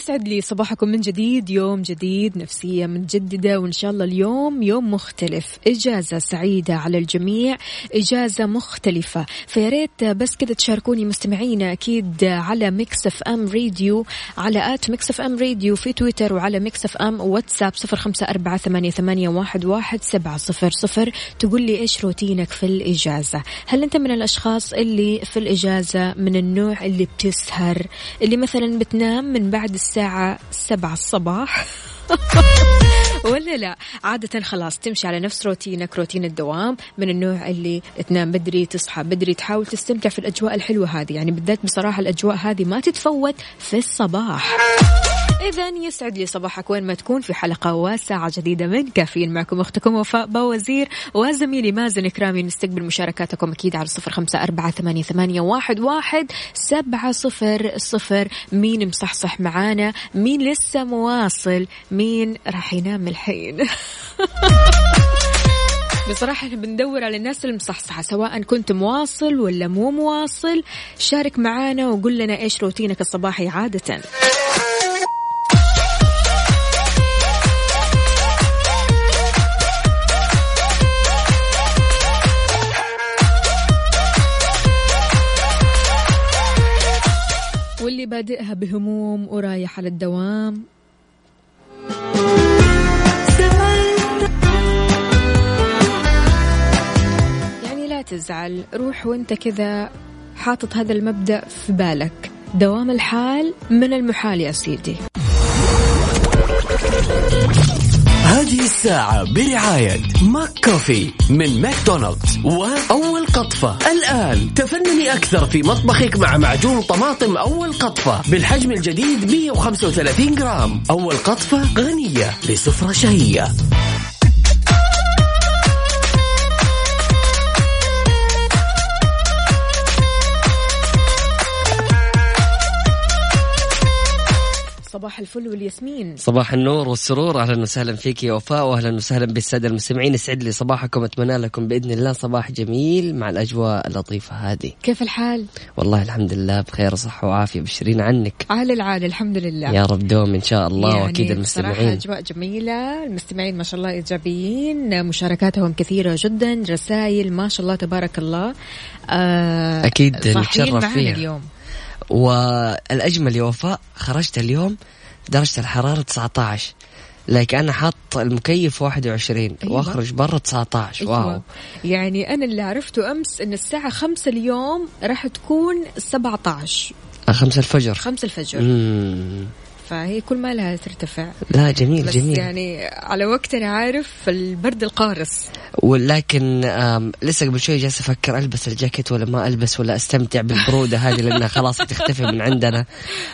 ويسعد لي صباحكم من جديد يوم جديد نفسية متجددة وإن شاء الله اليوم يوم مختلف. إجازة سعيدة على الجميع إجازة مختلفة. فيا ريت بس كذا تشاركوني مستمعينا أكيد على Mix FM Radio على at Mix FM Radio في تويتر وعلى Mix FM واتساب صفر خمسة أربعة ثمانية, ثمانية واحد, واحد سبعة صفر صفر. تقول لي إيش روتينك في الإجازة؟ هل أنت من الأشخاص اللي في الإجازة من النوع اللي بتسهر اللي مثلا بتنام من بعد الساعة سبعة الصباح. ولا لا؟ عادة خلاص تمشي على نفس روتينك روتين الدوام من النوع اللي تنام بدري تصحى بدري تحاول تستمتع في الأجواء الحلوة هذه. يعني بالذات بصراحة الأجواء هذه ما تتفوت في الصباح. إذا يسعد لي صباحك وين ما تكون في حلقة وساعة جديدة من كافيين معكم أختكم وفاء بوزير وزميلي مازن إكرامي نستقبل مشاركاتكم أكيد على صفر خمسة أربعة ثمانية, ثمانية واحد, واحد سبعة صفر صفر مين مصحصح معانا؟ مين لسه مواصل؟ مين راح ينام الحين؟ بصراحة إحنا بندور على الناس المصحصحة سواء كنت مواصل ولا مو مواصل شارك معانا وقول لنا إيش روتينك الصباحي عادة. بادئها بهموم ورايح على الدوام. يعني لا تزعل روح وانت كذا حاطط هذا المبدأ في بالك. دوام الحال من المحال يا سيدي. هذه الساعة برعاية McCoffee من ماكدونالدز. وأول قطفة. الآن تفنني أكثر في مطبخك مع معجون طماطم أول قطفة بالحجم الجديد 135 جرام. أول قطفة غنية لسفرة شهية. صباح الفل والياسمين. صباح النور والسرور. أهلا وسهلا فيك يا وفاء واهلا وسهلا بالسادة المستمعين. يسعد لي صباحكم أتمنى لكم بإذن الله صباح جميل مع الأجواء اللطيفة هذه. كيف الحال؟ والله الحمد لله بخير وصحه وعافية. بشرين عنك. عال العال الحمد لله. يا رب دوم إن شاء الله يعني وأكيد المستمعين. أجواء جميلة. المستمعين ما شاء الله إيجابيين. مشاركاتهم كثيرة جدا. رسائل ما شاء الله تبارك الله. آه صاحيين نتشرف فيها. اليوم. والأجمل يا وفاء خرجت اليوم درجة الحرارة 19 لكن أنا حاط المكيف 21 أيوة. وأخرج برا 19 واو أيوة. يعني أنا اللي عرفته أمس أن الساعة خمسة اليوم راح تكون 17 خمسة الفجر خمسة الفجر مم. فهي كل ما لها ترتفع. لا جميل بس جميل. يعني على وقتنا عارف البرد القارس. ولكن لسه قبل شوي جالس أفكر ألبس الجاكيت ولا ما ألبس ولا أستمتع بالبرودة هذه لأنها خلاص تختفي من عندنا.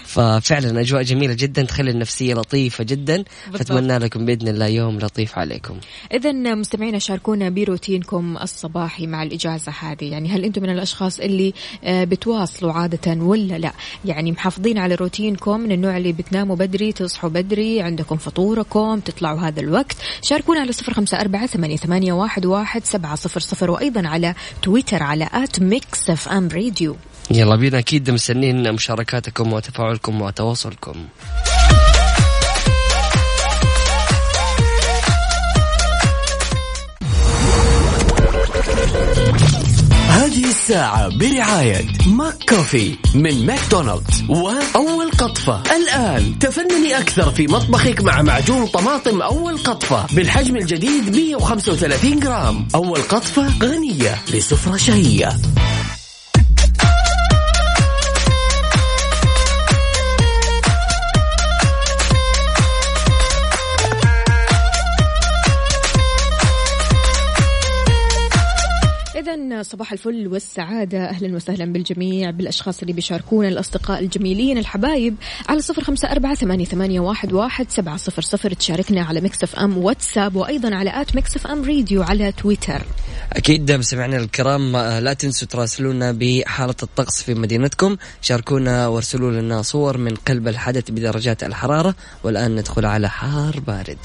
ففعلا أجواء جميلة جدا تخلي النفسية لطيفة جدا. بالضبط. فأتمنى لكم بإذن الله يوم لطيف عليكم. إذا مستمعينا شاركونا بروتينكم الصباحي مع الإجازة هذه. يعني هل أنتم من الأشخاص اللي آه، بتواصلوا عادة ولا لا؟ يعني محافظين على روتينكم من النوع اللي بتناموا بدري تصحوا بدري عندكم فطوركم تطلعوا هذا الوقت. شاركونا على صفر خمسة أربعة ثمانية, واحد, سبعة صفر صفر وأيضا على تويتر على at Mix FM Radio. يلا بينا أكيد مستنين مشاركاتكم وتفاعلكم وتواصلكم. الساعة برعاية McCoffee من ماكدونالدز. وأول قطفة. الآن تفنني أكثر في مطبخك مع معجون طماطم أول قطفة بالحجم الجديد 135 جرام. أول قطفة غنية لسفرة شهية. صباح الفل والسعادة. أهلا وسهلا بالجميع بالأشخاص اللي بيشاركونا الأصدقاء الجميلين الحبايب. على صفر خمسة أربعة ثمانية, ثمانية واحد, واحد سبعة صفر صفر. تشاركنا على Mix FM واتساب وأيضا على at Mix FM Radio على تويتر. أكيد مستمعينا الكرام. لا تنسوا تراسلونا بحالة الطقس في مدينتكم. شاركونا وارسلوا لنا صور من قلب الحدث بدرجات الحرارة. والآن ندخل على حار بارد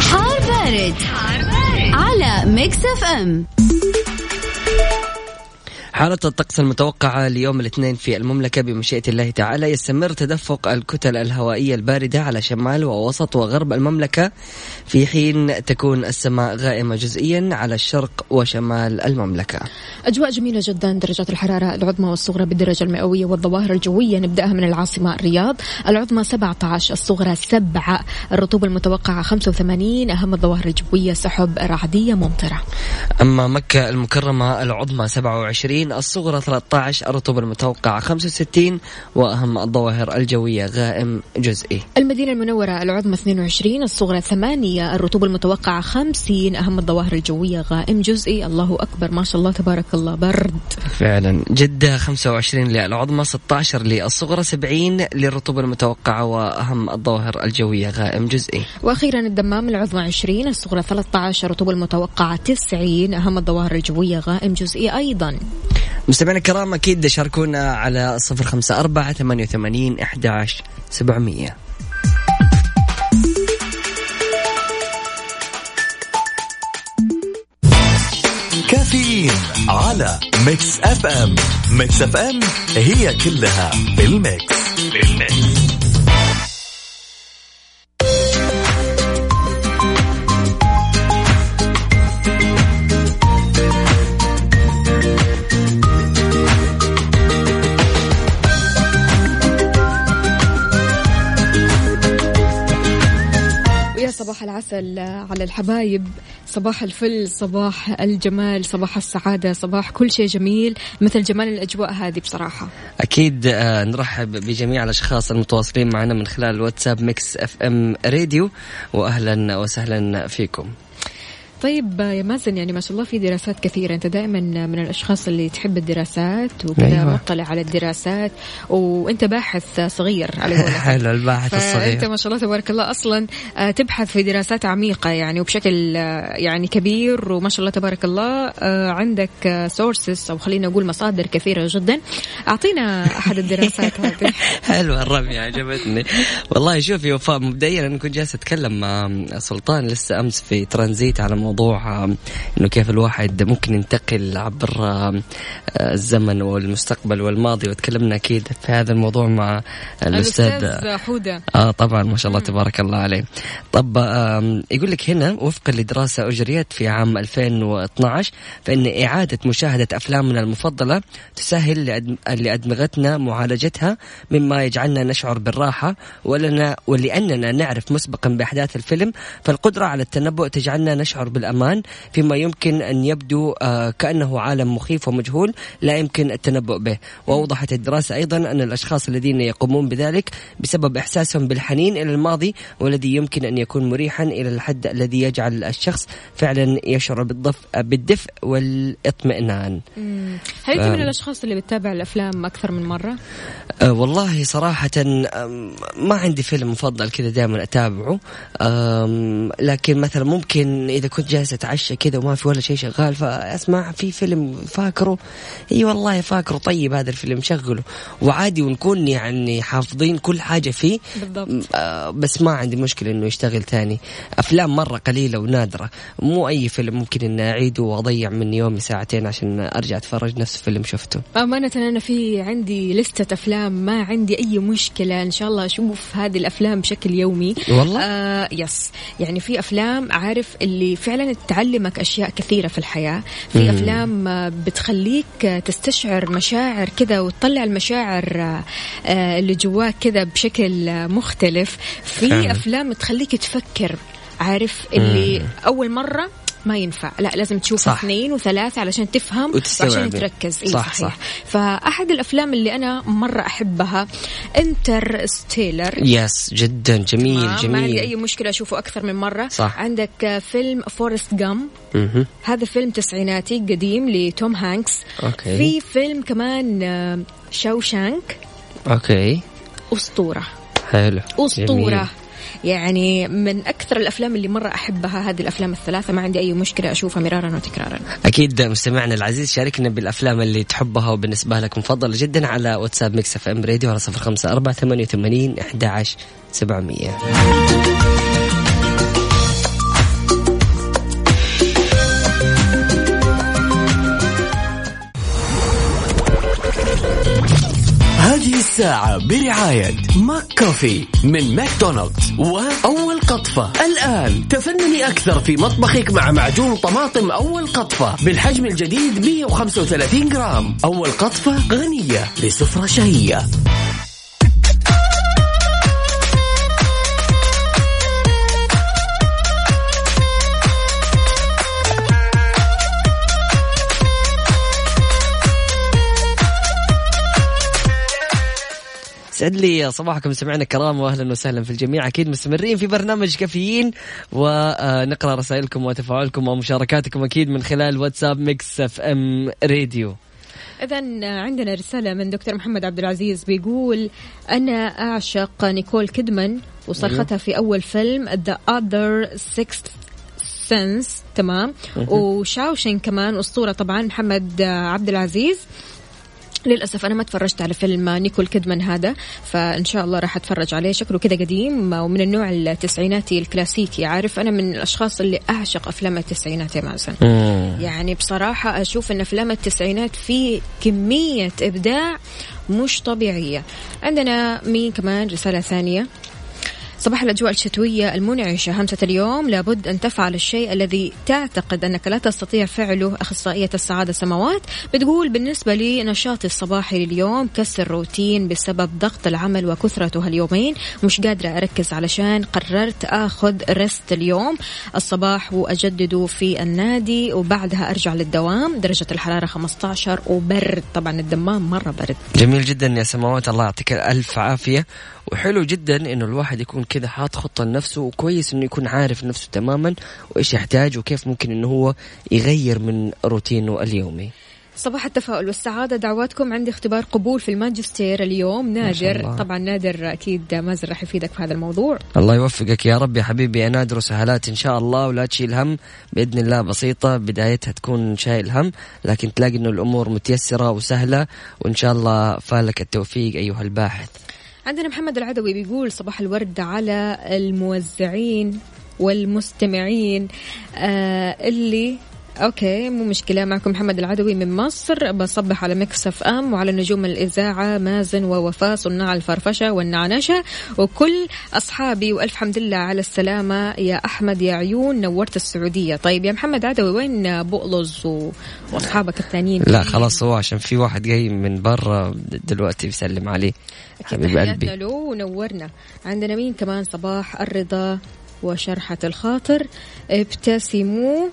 حار بارد, حار بارد. على Mix FM حالة الطقس المتوقعة ليوم الاثنين في المملكة بمشيئة الله تعالى يستمر تدفق الكتل الهوائية الباردة على شمال ووسط وغرب المملكة في حين تكون السماء غائمة جزئيا على الشرق وشمال المملكة. أجواء جميلة جدا درجات الحرارة العظمى والصغرى بالدرجة المئوية والظواهر الجوية نبدأها من العاصمة الرياض. العظمى 17 الصغرى 7 الرطوبة المتوقعة 85 أهم الظواهر الجوية سحب رعدية ممطرة. أما مكة المكرمة العظمى 27 الصغرى 13 الرطوبة المتوقعة 65 وأهم الظواهر الجوية غائم جزئي. المدينة المنورة العظمى 22 الصغرى 8 الرطوبة المتوقعة 50 أهم الظواهر الجوية غائم جزئي. الله أكبر ما شاء الله تبارك الله برد. فعلا. جدة 25 للعظمى 16 للصغرى 70 للرطوبة المتوقعة وأهم الظواهر الجوية غائم جزئي. وأخيرا الدمام العظمى 20 الصغرى 13 الرطوبة المتوقعة 90 أهم الظواهر الجوية غائم جزئي أيضا. مستمعينا الكرام أكيد شاركونا على صفر خمسة أربعة ثمانية وثمانين إحداش سبعمية. كافيين على Mix FM. Mix FM هي كلها بالميكس بالميكس العسل على الحبايب. صباح الفل صباح الجمال صباح السعادة صباح كل شيء جميل مثل جمال الأجواء هذه بصراحة. أكيد آه، نرحب بجميع الأشخاص المتواصلين معنا من خلال الواتساب Mix FM Radio وأهلا وسهلا فيكم. طيب يا مازن يعني ما شاء الله في دراسات كثيرة. أنت دائما من الأشخاص اللي تحب الدراسات وكذا أيوة. مطلع على الدراسات وأنت باحث صغير على حلو الباحث الصغير. أنت ما شاء الله تبارك الله أصلا آه، تبحث في دراسات عميقة يعني وبشكل آه، يعني كبير وما شاء الله تبارك الله آه، عندك sources أو خلينا نقول مصادر كثيرة جدا. أعطينا أحد الدراسات هذه. حلو الرمية عجبتني. والله شوفي وفاء مبدئيا أنا كنت جالس أتكلم مع سلطان لسه أمس في ترانزيت على موضوع إنه كيف الواحد ممكن ينتقل عبر الزمن والمستقبل والماضي وتكلمنا أكيد في هذا الموضوع مع الأستاذ. حودة. آه طبعا ما شاء الله تبارك الله عليه. طب يقول لك هنا وفقا لدراسة أجريت في عام 2012 فإن إعادة مشاهدة أفلامنا المفضلة تسهل لأدمغتنا معالجتها مما يجعلنا نشعر بالراحة ولنا ولأننا نعرف مسبقا بأحداث الفيلم فالقدرة على التنبؤ تجعلنا نشعر بالأمان فيما يمكن أن يبدو آه، كأنه عالم مخيف ومجهول لا يمكن التنبؤ به. وأوضحت الدراسة أيضا أن الأشخاص الذين يقومون بذلك بسبب إحساسهم بالحنين إلى الماضي والذي يمكن أن يكون مريحا إلى الحد الذي يجعل الشخص فعلا يشعر بالضف بالدفء والاطمئنان. هل أنت من الأشخاص اللي بتتابع الأفلام أكثر من مرة؟ أه والله صراحة ما عندي فيلم مفضل كذا دائما أتابعه. لكن مثلا ممكن إذا كنت جالس أتعشى كذا وما في ولا شيء شغال فأسمع في فيلم فاكره. إي والله فاكره طيب هذا الفيلم شغله. وعادي ونكون يعني حافظين كل حاجة فيه. بالضبط. آه بس ما عندي مشكلة إنه يشتغل ثاني. أفلام مرة قليلة ونادرة. مو أي فيلم ممكن إني أعيده وأضيع من يومي ساعتين عشان أرجع أتفرج نفس الفيلم شفته. أمانة أنا في عندي لستة أفلام ما عندي أي مشكلة. إن شاء الله أشوف هذه الأفلام بشكل يومي. والله؟ آه يس يعني في أفلام عارف اللي فعلا تعلمك أشياء كثيرة في الحياة في مم. أفلام بتخليك تستشعر مشاعر كذا وتطلع المشاعر آه، اللي جواك كذا بشكل مختلف في أفلام تخليك تفكر عارف اللي مم. أول مرة ما ينفع لا لازم تشوف صح. اثنين وثلاثة علشان تفهم. وعشان تركز إيه صح، صحيح صح. فأحد الأفلام اللي أنا مرة أحبها Interstellar yes جدا جميل ما عندي جميل أي مشكلة أشوفه أكثر من مرة صح. عندك آه، فيلم Forrest Gump. هذا فيلم تسعيناتي قديم لتوم هانكس okay. في فيلم كمان آه، Shawshank okay أسطورة حلو أسطورة جميل. يعني من أكثر الأفلام اللي مرة أحبها هذه الأفلام الثلاثة. ما عندي أي مشكلة أشوفها مرارا وتكرارا. أكيد مستمعنا العزيز شاركنا بالأفلام اللي تحبها وبالنسبة لك مفضله جدا على واتساب Mix FM Radio على 054 88 11 700 هذه الساعة برعاية McCoffee من ماكدونالدز. وأول قطفة. الآن تفنني أكثر في مطبخك مع معجون طماطم أول قطفة بالحجم الجديد 135 جرام. أول قطفة غنية لسفرة شهية. سعد لي صباحكم سمعنا الكرام واهلا وسهلا في الجميع. أكيد مستمرين في برنامج كافيين ونقرأ رسائلكم وتفاعلكم ومشاركاتكم أكيد من خلال واتساب Mix FM Radio. إذا عندنا رسالة من دكتور محمد عبد العزيز بيقول أنا أعشق نيكول كيدمان وصرختها في أول فيلم The Others Sixth Sense تمام؟ و Shawshank كمان أسطورة طبعا محمد عبد العزيز. للأسف أنا ما تفرجت على فيلم نيكول كيدمان هذا فإن شاء الله راح أتفرج عليه. شكله كده قديم ومن النوع التسعيناتي الكلاسيكي. عارف أنا من الأشخاص اللي أعشق أفلام التسعينات يا مازن يعني بصراحة أشوف أن أفلام التسعينات في كمية إبداع مش طبيعية. عندنا مين كمان؟ رسالة ثانية. صباح الأجواء الشتوية المنعشة. همسة اليوم لابد أن تفعل الشيء الذي تعتقد أنك لا تستطيع فعله أخصائية السعادة سماوات بتقول بالنسبة لي نشاطي الصباحي لليوم كسر روتين بسبب ضغط العمل وكثرته هاليومين مش قادرة أركز علشان قررت أخذ رست اليوم. الصباح وأجدده في النادي وبعدها أرجع للدوام. درجة الحرارة 15 وبرد. طبعا الدمام مرة برد. جميل جدا يا سماوات. الله يعطيك الف عافية. وحلو جدا إنه الواحد يكون كذا حاط خطة لنفسه وكويس إنه يكون عارف نفسه تماما وإيش يحتاج وكيف ممكن إنه هو يغير من روتينه اليومي. صباح التفاؤل والسعادة دعواتكم عندي اختبار قبول في الماجستير اليوم. نادر. طبعا نادر أكيد مازن راح يفيدك في هذا الموضوع. الله يوفقك يا رب يا حبيبي يا نادر وسهلات إن شاء الله ولا تشيل هم. بإذن الله بسيطة بدايتها تكون شايل هم لكن تلاقي إنه الأمور متيسرة وسهلة وإن شاء الله فالك التوفيق أيها الباحث. عندنا محمد العدوي بيقول صباح الورد على الموزعين والمستمعين آه اللي okay مو مشكلة. معكم محمد العدوي من مصر. بصبح على Mix FM وعلى نجوم الإذاعة مازن ووفاء صناع الفرفشة والنعنشة. وكل أصحابي وألف حمد لله على السلامة. يا أحمد يا عيون نورت السعودية. طيب يا محمد عدوي وين بؤلز و... وأصحابك الثانيين؟ لا خلاص هو عشان في واحد جاي من برا دلوقتي بيسلم عليه. حبيب قلبي. له ونورنا. عندنا مين كمان؟ صباح الرضا وشرحة الخاطر. ابتسموا.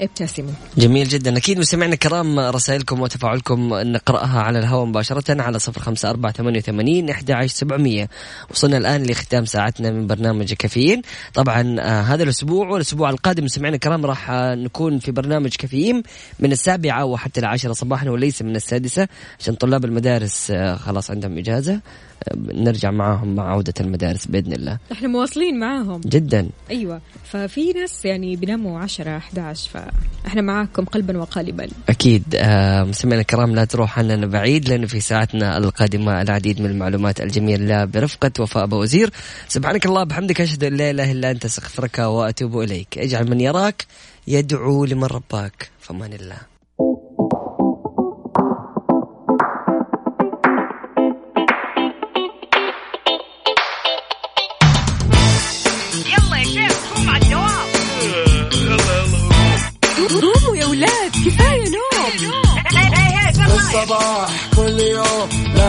ابتسموا. جميل جدا. أكيد مستمعنا الكرام رسائلكم وتفاعلكم نقرأها على الهواء مباشرة على صفر خمسة أربعة ثمانية وثمانين إحدى عشر سبعمية. وصلنا الآن لختام ساعتنا من برنامج كافيين. طبعا آه هذا الأسبوع والأسبوع القادم مستمعنا الكرام راح آه نكون في برنامج كافيين من السابعة وحتى العاشرة صباحا وليس من السادسة عشان طلاب المدارس آه خلاص عندهم إجازة. نرجع معاهم مع عودة المدارس بإذن الله. إحنا مواصلين معاهم. جدا. أيوه. ففي ناس يعني بيناموا 10 11 فإحنا معاكم قلبا وقالبا. أكيد. آه، مستمعينا الكرام لا تروح عننا بعيد لأنه في ساعتنا القادمة العديد من المعلومات الجميلة. برفقة وفاء أبو وزير. سبحانك الله بحمدك أشهد أن لا إله إلا أنت أستغفرك وأتوب إليك. اجعل من يراك يدعو لمن رباك. فمان الله.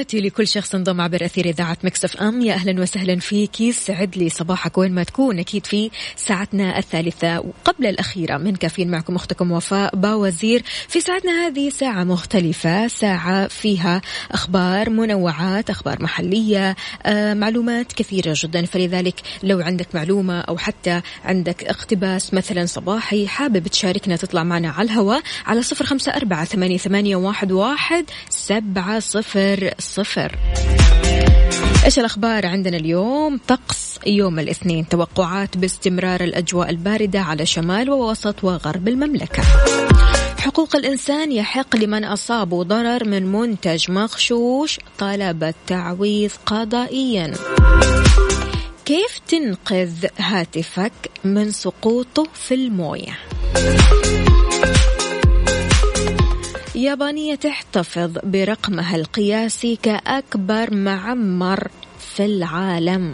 تحياتي لكل شخص انضم عبر أثير إذاعة Mix FM. يا أهلا وسهلا فيك. يسعد لي صباحك وين ما تكون. أكيد في ساعتنا الثالثة وقبل الأخيرة من كافيين معكم أختكم وفاء باوزير. في ساعتنا هذه ساعة مختلفة ساعة فيها أخبار منوعات أخبار محلية آه، معلومات كثيرة جدا. فلذلك لو عندك معلومة أو حتى عندك اقتباس مثلا صباحي حابب تشاركنا تطلع معنا على الهواء على صفر خمسة أربعة ثمانية, واحد سبعة صفر. صفر. إيش الأخبار عندنا اليوم؟ طقس يوم الاثنين. توقعات باستمرار الأجواء الباردة على شمال ووسط وغرب المملكة. حقوق الإنسان يحق لمن أصابوا ضرر من منتج مغشوش طلب التعويض قضائيا. كيف تنقذ هاتفك من سقوطه في الموية؟ يابانية تحتفظ برقمها القياسي كأكبر معمر في العالم.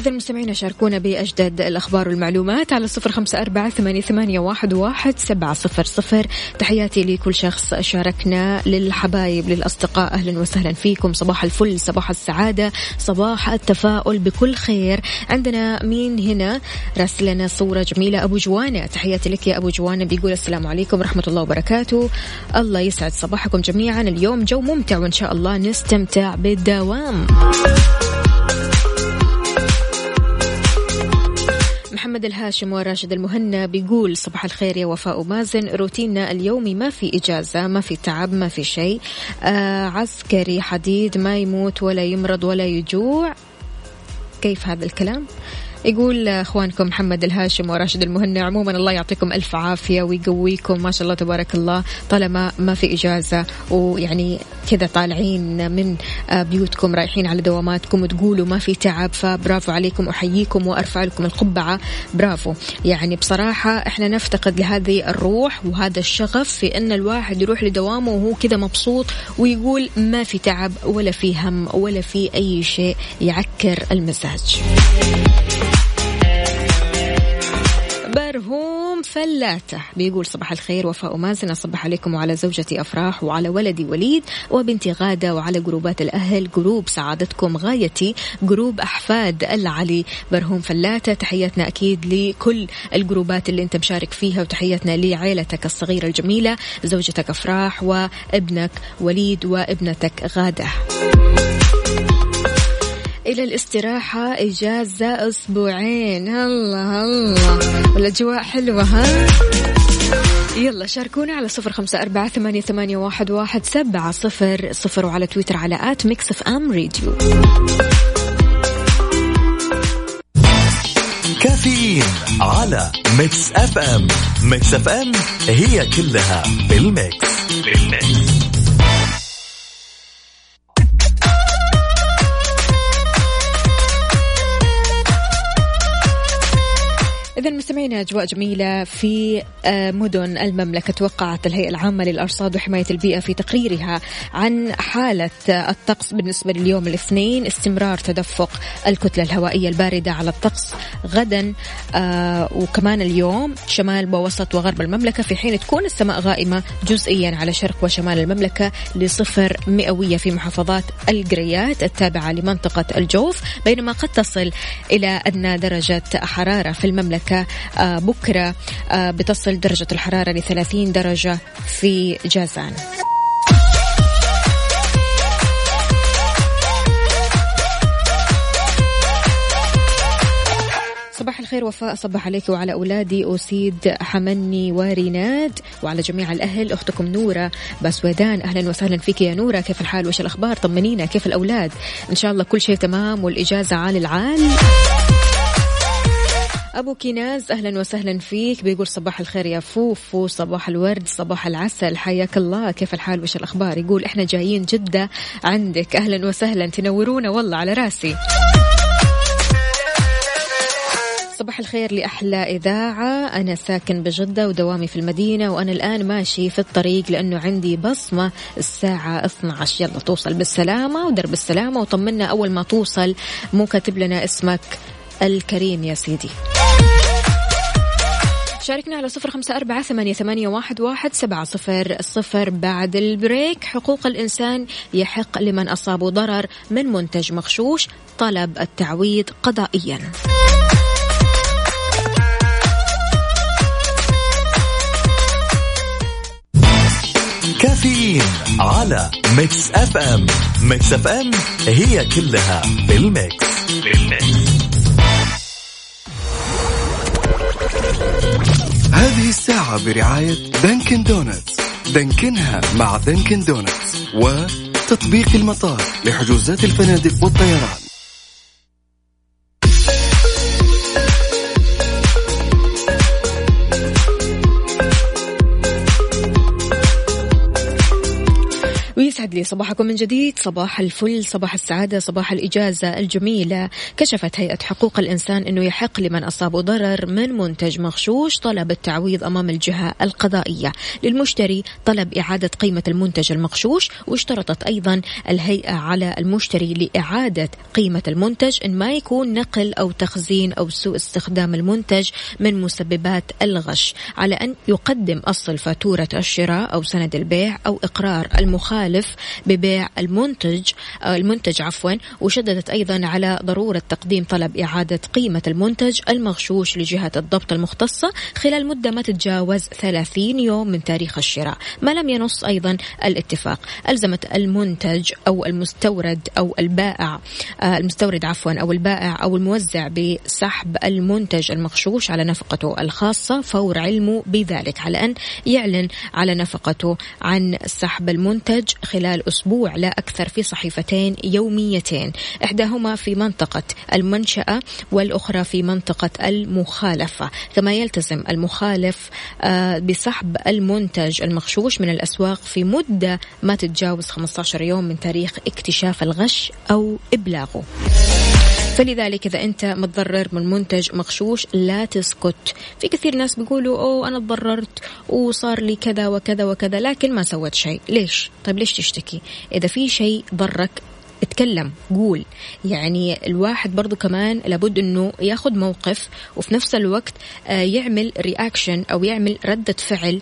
إذا المستمعين شاركونا بأجدد الأخبار والمعلومات على صفر خمسة أربعة ثمانية, واحد, سبعة صفر صفر. تحياتي لكل شخص شاركنا للحبايب للأصدقاء. أهلا وسهلا فيكم. صباح الفل صباح السعادة صباح التفاؤل بكل خير. عندنا مين هنا؟ راسل لنا صورة جميلة. أبو جوانا تحياتي لك يا أبو جوانا بيقول السلام عليكم ورحمة الله وبركاته. الله يسعد صباحكم جميعا. اليوم جو ممتع وإن شاء الله نستمتع بالدوام. محمد الهاشم وراشد المهنا بيقول صباح الخير يا وفاء ومازن. روتيننا اليومي ما في إجازة ما في تعب ما في شيء. آه عسكري حديد ما يموت ولا يمرض ولا يجوع. كيف هذا الكلام؟ يقول أخوانكم محمد الهاشم وراشد المهنا عموما الله يعطيكم ألف عافية ويقويكم ما شاء الله تبارك الله طالما ما في إجازة ويعني كذا طالعين من بيوتكم رايحين على دواماتكم وتقولوا ما في تعب فبرافو عليكم احييكم وأرفع لكم القبعة برافو. يعني بصراحة إحنا نفتقد لهذه الروح وهذا الشغف في إن الواحد يروح لدوامه وهو كذا مبسوط ويقول ما في تعب ولا في هم ولا في أي شيء يعكر المزاج. مرهوم فلاتة. بيقول صباح الخير وفاء مازن أصبح عليكم وعلى زوجتي أفراح وعلى ولدي وليد وبنتي غادة وعلى جروبات الأهل. جروب سعادتكم غايتي group أحفاد العلي. برهوم فلاتة. تحياتنا أكيد لكل الجروبات اللي أنت مشارك فيها وتحياتنا لعائلتك الصغيرة الجميلة زوجتك أفراح وابنك وليد وابنتك غادة. إلى الاستراحة إجازة أسبوعين. الله الله والأجواء حلوة ها؟ يلا شاركونا على صفر خمسة أربعة ثمانية, ثمانية واحد, واحد سبعة صفر صفر وعلى تويتر على at Mix FM Radio. كافيين على Mix FM. Mix FM هي كلها في ال mix, مستمعينا أجواء جميلة في آه، مدن المملكة توقعت الهيئة العامة للأرصاد وحماية البيئة في تقريرها عن حالة الطقس بالنسبة لليوم الاثنين استمرار تدفق الكتلة الهوائية الباردة على الطقس غدا آه، وكمان اليوم شمال ووسط وغرب المملكة في حين تكون السماء غائمة جزئيا على شرق وشمال المملكة لصفر مئوية في محافظات القريات التابعة لمنطقة الجوف بينما قد تصل إلى أدنى درجة حرارة في المملكة آه، بكرة آه، بتصل درجة الحرارة ل 30 درجة في جازان. صباح الخير وفاء صبح عليك وعلى أولادي. أسيد حمني وريناد وعلى جميع الأهل. أختكم نورة بسويدان أهلا وسهلا فيك يا نورة. كيف الحال؟ وش الأخبار؟ طمنينا. كيف الأولاد؟ إن شاء الله كل شيء تمام والإجازة عال العال. أبو كناز أهلا وسهلا فيك. بيقول صباح الخير يا فوفو صباح الورد صباح العسل. حياك الله. كيف الحال؟ وش الأخبار؟ يقول إحنا جايين جدة عندك. أهلا وسهلا. تنورونا والله على راسي. صباح الخير لأحلى إذاعة. أنا ساكن بجدة ودوامي في المدينة وأنا الآن ماشي في الطريق لأنه عندي بصمة الساعة 12 يلا توصل بالسلامة ودرب السلامة وطمنا أول ما توصل مو كاتب لنا اسمك. الكريم يا سيدي. شاركنا على صفر خمسة أربعة ثمانية, ثمانية واحد, واحد سبعة صفر الصفر بعد البريك. حقوق الإنسان يحق لمن أصابه ضرر من منتج مغشوش طلب التعويض قضائيا. كافيين على Mix FM Mix FM هي كلها في ال mix, هذه الساعة برعاية Dunkin' Donuts. دانكنها مع Dunkin' Donuts وتطبيق المطار لحجوزات الفنادق والطيران. يسعد لي صباحكم من جديد. صباح الفل صباح السعادة صباح الإجازة الجميلة. كشفت هيئة حقوق الإنسان أنه يحق لمن أصابه ضرر من منتج مغشوش طلب التعويض أمام الجهة القضائية. للمشتري طلب إعادة قيمة المنتج المغشوش واشترطت أيضا الهيئة على المشتري لإعادة قيمة المنتج إن ما يكون نقل أو تخزين أو سوء استخدام المنتج من مسببات الغش على أن يقدم أصل فاتورة الشراء أو سند البيع أو إقرار المخالف ببيع المنتج آه، المنتج عفوا وشددت أيضا على ضرورة تقديم طلب إعادة قيمة المنتج المغشوش لجهة الضبط المختصة خلال مدة ما تتجاوز 30 يوم من تاريخ الشراء ما لم ينص أيضا الاتفاق. ألزمت المنتج أو المستورد أو البائع آه، المستورد عفوا أو البائع أو الموزع بسحب المنتج المغشوش على نفقته الخاصة فور علمه بذلك. على أن يعلن على نفقته عن سحب المنتج خلال أسبوع لا أكثر في صحيفتين يوميتين. إحداهما في منطقة المنشأة والأخرى في منطقة المخالفة. كما يلتزم المخالف آه، بسحب المنتج المغشوش من الأسواق في مدة ما تتجاوز 15 يوم من تاريخ اكتشاف الغش أو إبلاغه. فلذلك إذا أنت متضرر من منتج مغشوش لا تسكت. في كثير ناس بيقولوا أوه أنا تضررت وصار لي كذا وكذا وكذا لكن ما سويت شيء. ليش؟ طيب ليش تشتكي. إذا في شيء ضرك اتكلم قول. يعني الواحد برضو كمان لابد إنه ياخذ موقف وفي نفس الوقت آه، يعمل reaction أو يعمل ردة فعل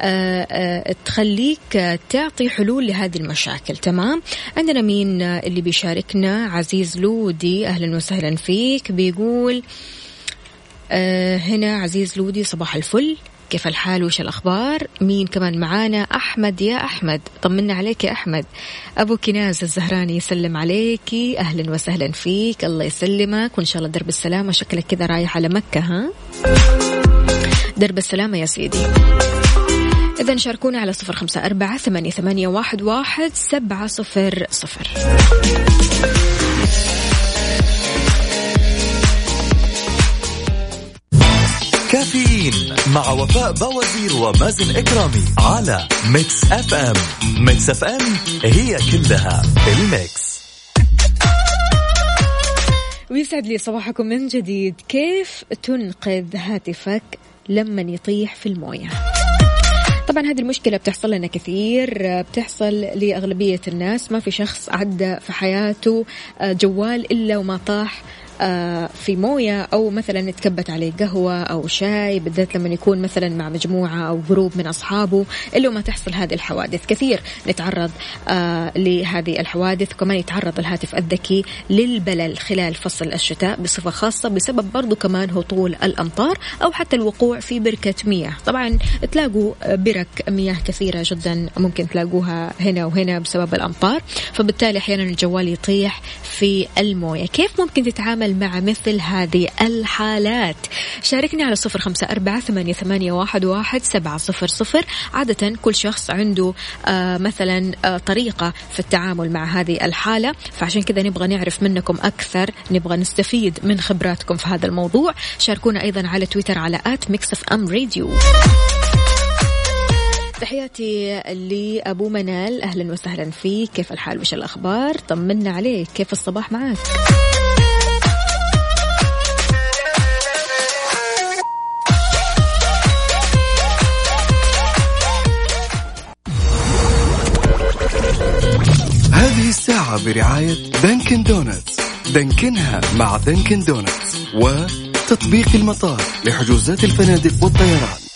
آه، آه، تخليك تعطي حلول لهذه المشاكل. تمام؟ عندنا مين اللي بيشاركنا؟ عزيز لودي. أهلا وسهلا فيك. بيقول هنا عزيز لودي صباح الفل. كيف الحال؟ وش الأخبار؟ مين كمان معانا؟ أحمد يا أحمد. طمنا عليك يا أحمد. أبو كناز الزهراني يسلم عليكي أهلا وسهلا فيك. الله يسلمك. وإن شاء الله درب السلامة. شكلك كذا رايح على مكة ها؟ درب السلامة يا سيدي. إذا شاركونا على صفر خمسة أربعة ثمانية واحد, واحد سبعة صفر صفر. كافيين مع وفاء بوازير ومازن إكرامي على Mix FM. Mix FM هي كلها ال mix. ويسعد لي صباحكم من جديد. كيف تنقذ هاتفك لما يطيح في الموية؟ طبعا هذه المشكلة بتحصل لنا كثير. بتحصل لأغلبية الناس. ما في شخص عدى في حياته جوال إلا وما طاح. آه، في موية أو مثلا تكبت عليه قهوة أو شاي بالذات لما يكون مثلا مع مجموعة أو جروب من أصحابه إلا ما تحصل هذه الحوادث. كثير نتعرض آه، لهذه الحوادث كمان يتعرض الهاتف الذكي للبلل خلال فصل الشتاء بصفة خاصة بسبب برضو كمان هطول الأمطار أو حتى الوقوع في بركة مياه. طبعا تلاقوا برك مياه كثيرة جدا ممكن تلاقوها هنا وهنا بسبب الأمطار فبالتالي أحيانا الجوال يطيح في الموية. كيف ممكن تتعامل تتعامل مع مثل هذه الحالات. شاركني على صفر خمسة أربعة ثمانية واحد سبعة صفر صفر. عادة كل شخص عنده آه مثلا آه طريقة في التعامل مع هذه الحالة. فعشان كذا نبغى نعرف منكم أكثر نبغى نستفيد من خبراتكم في هذا الموضوع. شاركونا أيضا على تويتر على at Mix FM Radio. تحياتي لأبو منال. أهلا وسهلا فيك. كيف الحال؟ وش الأخبار؟ طمنا عليك. كيف الصباح معك؟ برعاية Dunkin' Donuts. دانكنها مع Dunkin' Donuts. وتطبيق المطار لحجوزات الفنادق والطيران.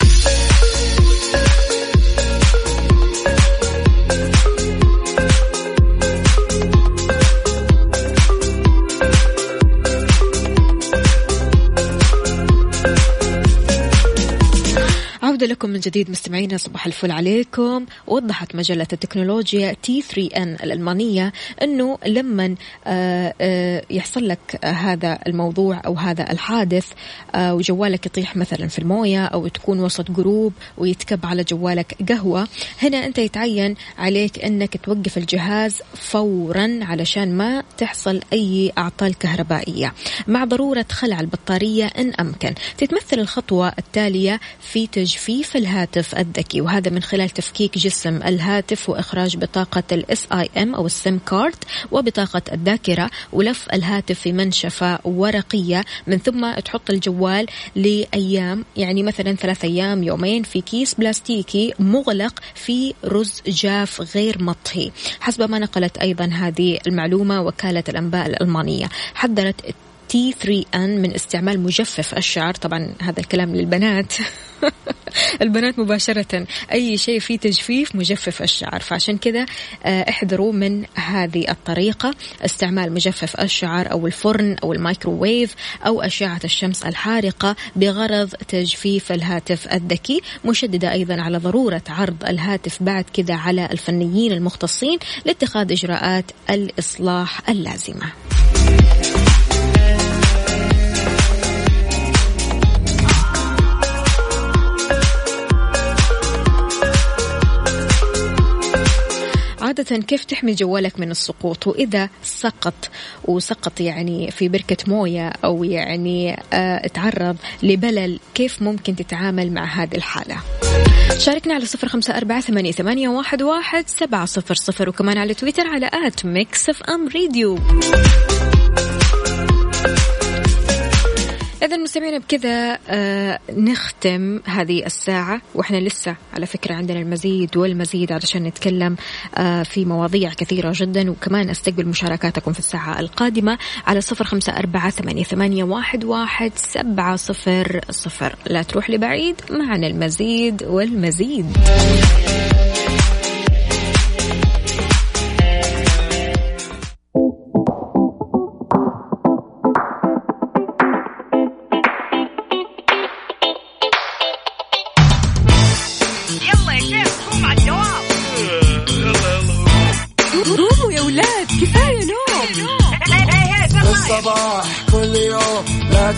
لكم من جديد مستمعينا صباح الفل عليكم. وضحت مجلة التكنولوجيا t3n الألمانية أنه لما آه، آه، يحصل لك هذا الموضوع أو هذا الحادث آه، وجوالك يطيح مثلا في الموية أو تكون وسط group ويتكب على جوالك قهوة. هنا أنت يتعين عليك أنك توقف الجهاز فورا علشان ما تحصل أي أعطال كهربائية. مع ضرورة خلع البطارية إن أمكن. تتمثل الخطوة التالية في تجفيف تخفيف الهاتف الذكي وهذا من خلال تفكيك جسم الهاتف وإخراج بطاقة ال S I M أو ال SIM card وبطاقة الذاكرة ولف الهاتف في منشفة ورقية. من ثم تحط الجوال لأيام يعني مثلا ثلاث أيام يومين في كيس بلاستيكي مغلق في رز جاف غير مطهي. حسب ما نقلت أيضا هذه المعلومة وكالة الأنباء الألمانية. حذرت t3n من استعمال مجفف الشعر. طبعا هذا الكلام للبنات. البنات مباشرة أي شيء فيه تجفيف مجفف الشعر. فعشان كذا آه، احذروا من هذه الطريقة. استعمال مجفف الشعر أو الفرن أو الميكروويف أو أشعة الشمس الحارقة بغرض تجفيف الهاتف الذكي مشددة أيضا على ضرورة عرض الهاتف بعد كذا على الفنيين المختصين لاتخاذ إجراءات الإصلاح اللازمة. عادة كيف تحمي جوالك من السقوط؟ وإذا سقط وسقط يعني في بركة موية أو يعني آه تعرض لبلل كيف ممكن تتعامل مع هذه الحالة؟ شاركنا على صفر خمسة أربعة ثمانية, واحد, واحد سبعة صفر صفر وكمان على تويتر على at Mix FM Radio إذا مستمعينا بكذا آه نختم هذه الساعة وإحنا لسه على فكرة عندنا المزيد والمزيد علشان نتكلم آه في مواضيع كثيرة جدا وكمان أستقبل مشاركاتكم في الساعة القادمة على صفر خمسة أربعة ثمانية, واحد سبعة صفر صفر. لا تروح لبعيد معنا المزيد والمزيد.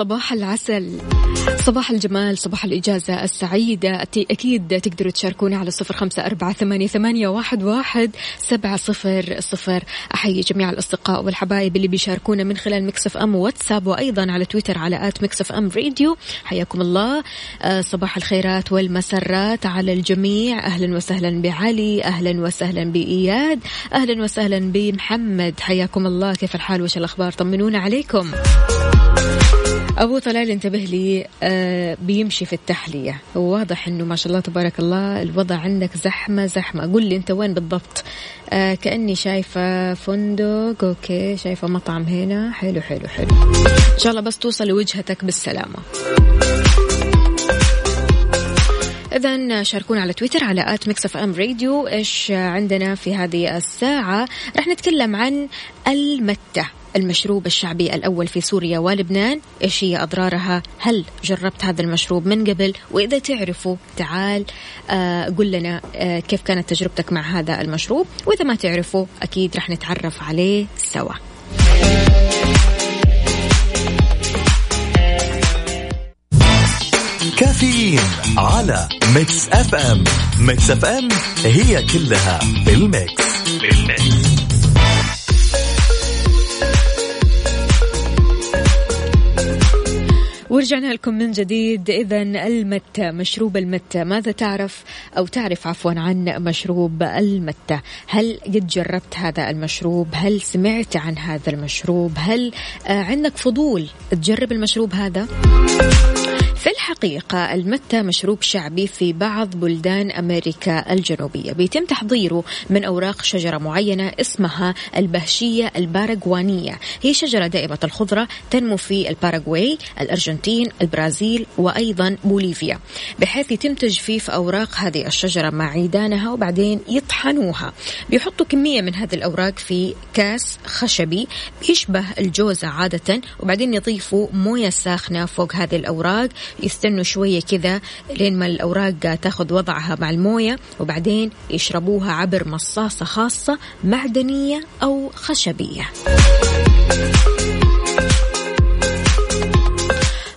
صباح العسل. صباح الجمال صباح الإجازة السعيدة. أكيد تقدروا تشاركونا على صفر خمسة أربعة ثمانية, ثمانية واحد, واحد سبعة صفر صفر. أحيي جميع الأصدقاء والحبايب اللي بيشاركونا من خلال Mix FM WhatsApp وأيضا على تويتر على at Mix FM Radio. حياكم الله. آه، صباح الخيرات والمسرات على الجميع. أهلا وسهلا بعلي أهلا وسهلا بإياد أهلا وسهلا بمحمد. حياكم الله. كيف الحال؟ وش الأخبار؟ طمنونا عليكم. أبو طلال انتبه لي آه بيمشي في التحلية. واضح أنه ما شاء الله تبارك الله الوضع عندك زحمة زحمة. قل لي أنت وين بالضبط؟ آه كأني شايفة فندق okay. شايفة مطعم هنا. حلو حلو حلو. إن شاء الله بس توصل لوجهتك بالسلامة. إذا شاركونا على تويتر على at Mix FM Radio. إيش عندنا في هذه الساعة؟ رح نتكلم عن المتة. المشروب الشعبي الأول في سوريا ولبنان إيش هي أضرارها؟ هل جربت هذا المشروب من قبل؟ وإذا تعرفوا تعال آه قل لنا آه كيف كانت تجربتك مع هذا المشروب؟ وإذا ما تعرفوا أكيد رح نتعرف عليه سوا. كافيين على Mix FM. Mix FM هي كلها بال mix. بال mix. ورجعنا لكم من جديد. إذا المتة مشروب المتة ماذا تعرف أو تعرف عفوا عن مشروب المتة هل قد جربت هذا المشروب؟ هل سمعت عن هذا المشروب؟ هل آه، عندك فضول تجرب المشروب هذا؟ في الحقيقة المتة مشروب شعبي في بعض بلدان أمريكا الجنوبية؟ بيتم تحضيره من أوراق شجرة معينة اسمها البهشية الباراغوانية. هي شجرة دائمة الخضرة تنمو في الباراغواي الأرجنتين البرازيل وأيضا بوليفيا. بحيث يتم تجفيف أوراق هذه الشجرة مع عيدانها وبعدين يطحنوها. بيحطوا كمية من هذه الأوراق في كاس خشبي بيشبه الجوزة عادة وبعدين يضيفوا موية ساخنة فوق هذه الأوراق يستنوا شوية كذا لين ما الأوراق تاخذ وضعها مع الموية وبعدين يشربوها عبر مصاصة خاصة معدنية أو خشبية.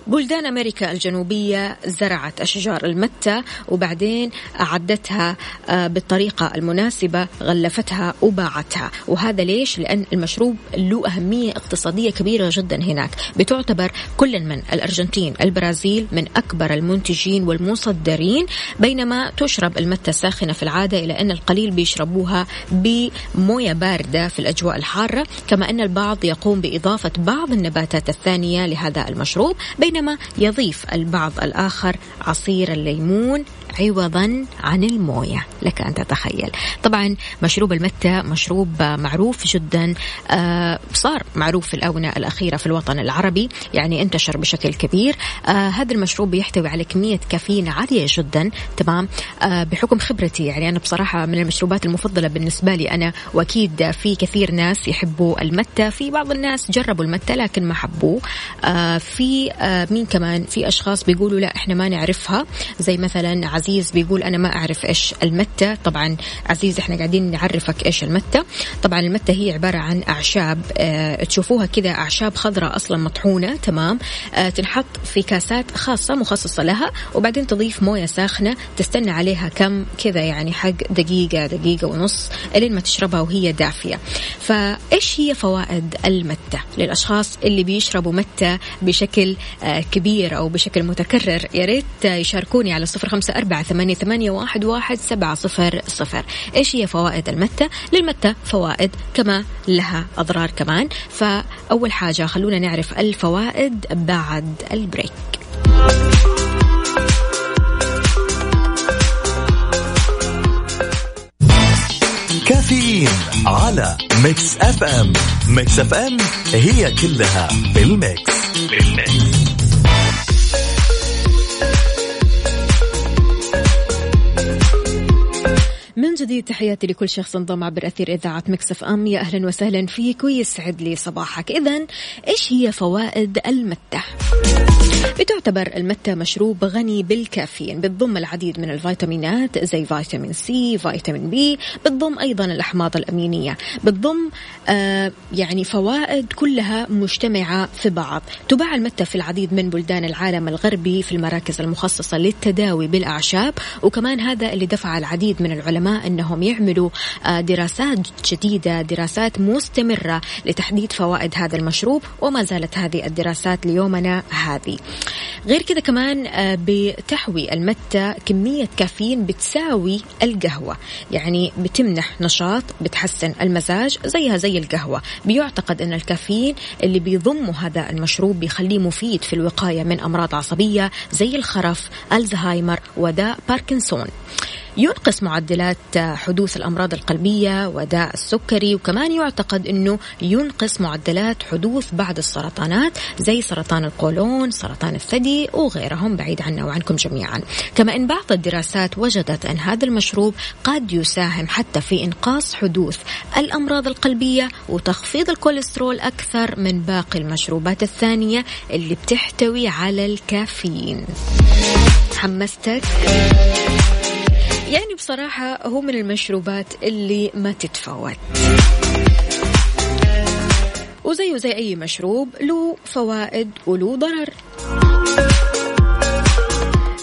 بلدان أمريكا الجنوبية زرعت أشجار المتة وبعدين أعدتها آه، بالطريقة المناسبة غلفتها وباعتها وهذا ليش؟ لأن المشروب له أهمية اقتصادية كبيرة جدا هناك بتعتبر كل من الأرجنتين البرازيل من أكبر المنتجين والمصدرين بينما تشرب المتة ساخنة في العادة إلى أن القليل بيشربوها بموية باردة في الأجواء الحارة كما أن البعض يقوم بإضافة بعض النباتات الثانية لهذا المشروب بينما بينما يضيف البعض الآخر عصير الليمون عوضا عن الموية لك أن تتخيل. طبعا مشروب المتة مشروب معروف جدا آه صار معروف في الآونة الأخيرة في الوطن العربي. يعني انتشر بشكل كبير. آه هذا المشروب يحتوي على كمية كافيين عالية جدا. تمام؟ آه بحكم خبرتي يعني أنا بصراحة من المشروبات المفضلة بالنسبة لي أنا وأكيد في كثير ناس يحبوا المتة. في بعض الناس جربوا المتة لكن ما حبوه. آه في آه مين كمان؟ في أشخاص بيقولوا لا إحنا ما نعرفها. زي مثلا عزيز بيقول أنا ما أعرف إيش المتة. طبعا عزيز إحنا قاعدين نعرفك إيش المتة. طبعا المتة هي عبارة عن أعشاب آه تشوفوها كذا أعشاب خضراء أصلا مطحونة تمام؟ آه تنحط في كاسات خاصة مخصصة لها وبعدين تضيف موية ساخنة تستنى عليها كم كذا يعني حق دقيقة دقيقة ونص لين ما تشربها وهي دافية. فإيش هي فوائد المتة للأشخاص اللي بيشربوا متة بشكل آه كبير أو بشكل متكرر؟ يا ريت يشاركوني على صفر خمسة أربعة ثمانية, ثمانية واحد, واحد سبعة صفر صفر. إيش هي فوائد المتة؟ للمتة فوائد كما لها أضرار كمان. فأول حاجة خلونا نعرف الفوائد بعد ال break. كافيين على Mix FM. Mix FM هي كلها بال mix بال mix جديد تحياتي لكل شخص انضم عبر أثير إذاعة Mix FM. يا أهلا وسهلا فيك ويسعد لي صباحك. إذا إيش هي فوائد المتة؟ بتعتبر المتة مشروب غني بالكافيين بتضم العديد من الفيتامينات زي فيتامين C فيتامين B بتضم أيضا الأحماض الأمينية. بتضم آه يعني فوائد كلها مجتمعة في بعض. تباع المتة في العديد من بلدان العالم الغربي في المراكز المخصصة للتداوي بالأعشاب وكمان هذا اللي دفع العديد من العلماء أنهم يعملوا آه دراسات جديدة دراسات مستمرة لتحديد فوائد هذا المشروب وما زالت هذه الدراسات ليومنا هذه. غير كذا كمان آه، بتحوي المتة كمية كافيين بتساوي القهوة. يعني بتمنح نشاط بتحسن المزاج زيها زي القهوة. بيعتقد أن الكافيين اللي بيضمه هذا المشروب بيخليه مفيد في الوقاية من أمراض عصبية زي الخرف ألزهايمر وداء باركنسون. ينقص معدلات حدوث الأمراض القلبية وداء السكري وكمان يعتقد أنه ينقص معدلات حدوث بعض السرطانات زي سرطان القولون سرطان الثدي وغيرهم. بعيد عنا وعنكم جميعا. كما أن بعض الدراسات وجدت أن هذا المشروب قد يساهم حتى في إنقاص حدوث الأمراض القلبية وتخفيض الكوليسترول أكثر من باقي المشروبات الثانية اللي بتحتوي على الكافيين. حمستك؟ يعني بصراحة هو من المشروبات اللي ما تتفوت. وزيه زي أي مشروب له فوائد وله ضرر.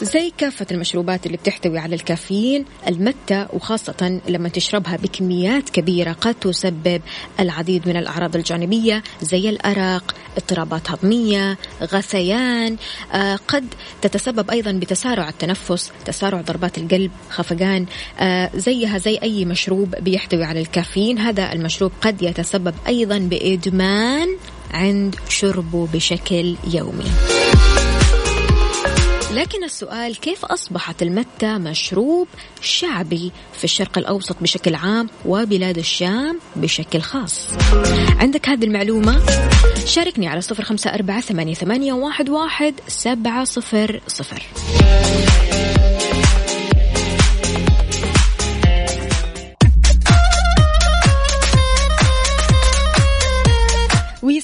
زي كافة المشروبات اللي بتحتوي على الكافيين المتة وخاصة لما تشربها بكميات كبيرة قد تسبب العديد من الأعراض الجانبية زي الأرق اضطرابات هضمية غثيان آه قد تتسبب أيضا بتسارع التنفس تسارع ضربات القلب خفقان آه زيها زي أي مشروب بيحتوي على الكافيين. هذا المشروب قد يتسبب أيضا بإدمان عند شربه بشكل يومي. لكن السؤال كيف أصبحت المتة مشروب شعبي في الشرق الأوسط بشكل عام وبلاد الشام بشكل خاص؟ عندك هذه المعلومة؟ شاركني على صفر خمسة أربعة ثمانية واحد سبعة صفر صفر.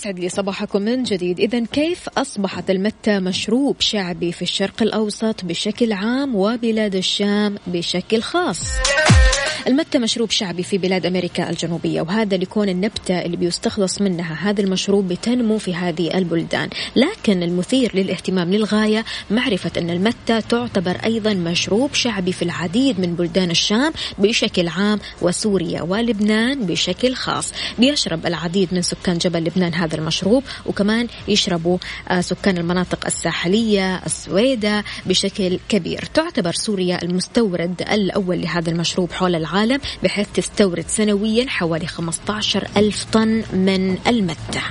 ويسعد لي صباحكم من جديد. إذا كيف أصبحت المتة مشروب شعبي في الشرق الأوسط بشكل عام وبلاد الشام بشكل خاص؟ المتة مشروب شعبي في بلاد أمريكا الجنوبية وهذا لكون النبتة اللي بيستخلص منها هذا المشروب بتنمو في هذه البلدان. لكن المثير للاهتمام للغاية معرفة أن المتة تعتبر أيضا مشروب شعبي في العديد من بلدان الشام بشكل عام وسوريا ولبنان بشكل خاص. بيشرب العديد من سكان جبل لبنان هذا المشروب وكمان يشربوا آه، سكان المناطق الساحلية السويدة بشكل كبير. تعتبر سوريا المستورد الأول لهذا المشروب حول العالم. العالم بحيث تستورد سنويا حوالي 15 ألف طن من المتة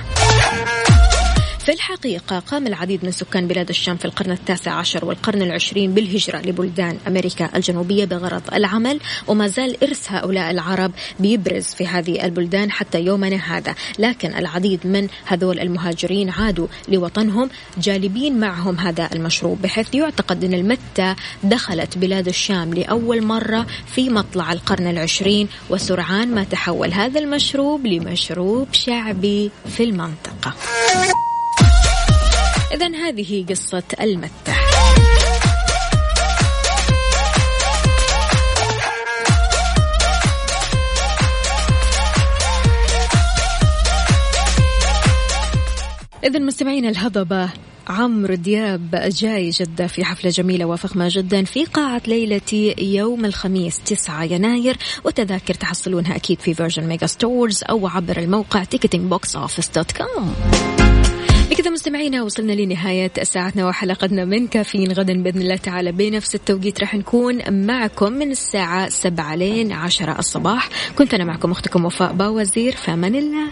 في الحقيقة قام العديد من سكان بلاد الشام في القرن التاسع عشر والقرن العشرين بالهجرة لبلدان أمريكا الجنوبية بغرض العمل وما زال إرث هؤلاء العرب بيبرز في هذه البلدان حتى يومنا هذا. لكن العديد من هذول المهاجرين عادوا لوطنهم جالبين معهم هذا المشروب بحيث يعتقد أن المتة دخلت بلاد الشام لأول مرة في مطلع القرن العشرين. وسرعان ما تحول هذا المشروب لمشروب شعبي في المنطقة. إذا هذه قصة المتة. إذا مستمعين الهضبة عمرو دياب جاي جدة في حفلة جميلة وفخمة جدا في قاعة ليلتي يوم الخميس 9 يناير وتذاكر تحصلونها أكيد في Virgin Megastores أو عبر الموقع ticketing بكذا مستمعينا وصلنا لنهاية ساعتنا وحلقتنا من كافيين غدا بإذن الله تعالى بنفس التوقيت راح نكون معكم من الساعة 7 لين 10 الصباح. كنت أنا معكم أختكم وفاء باوزير فمن الله.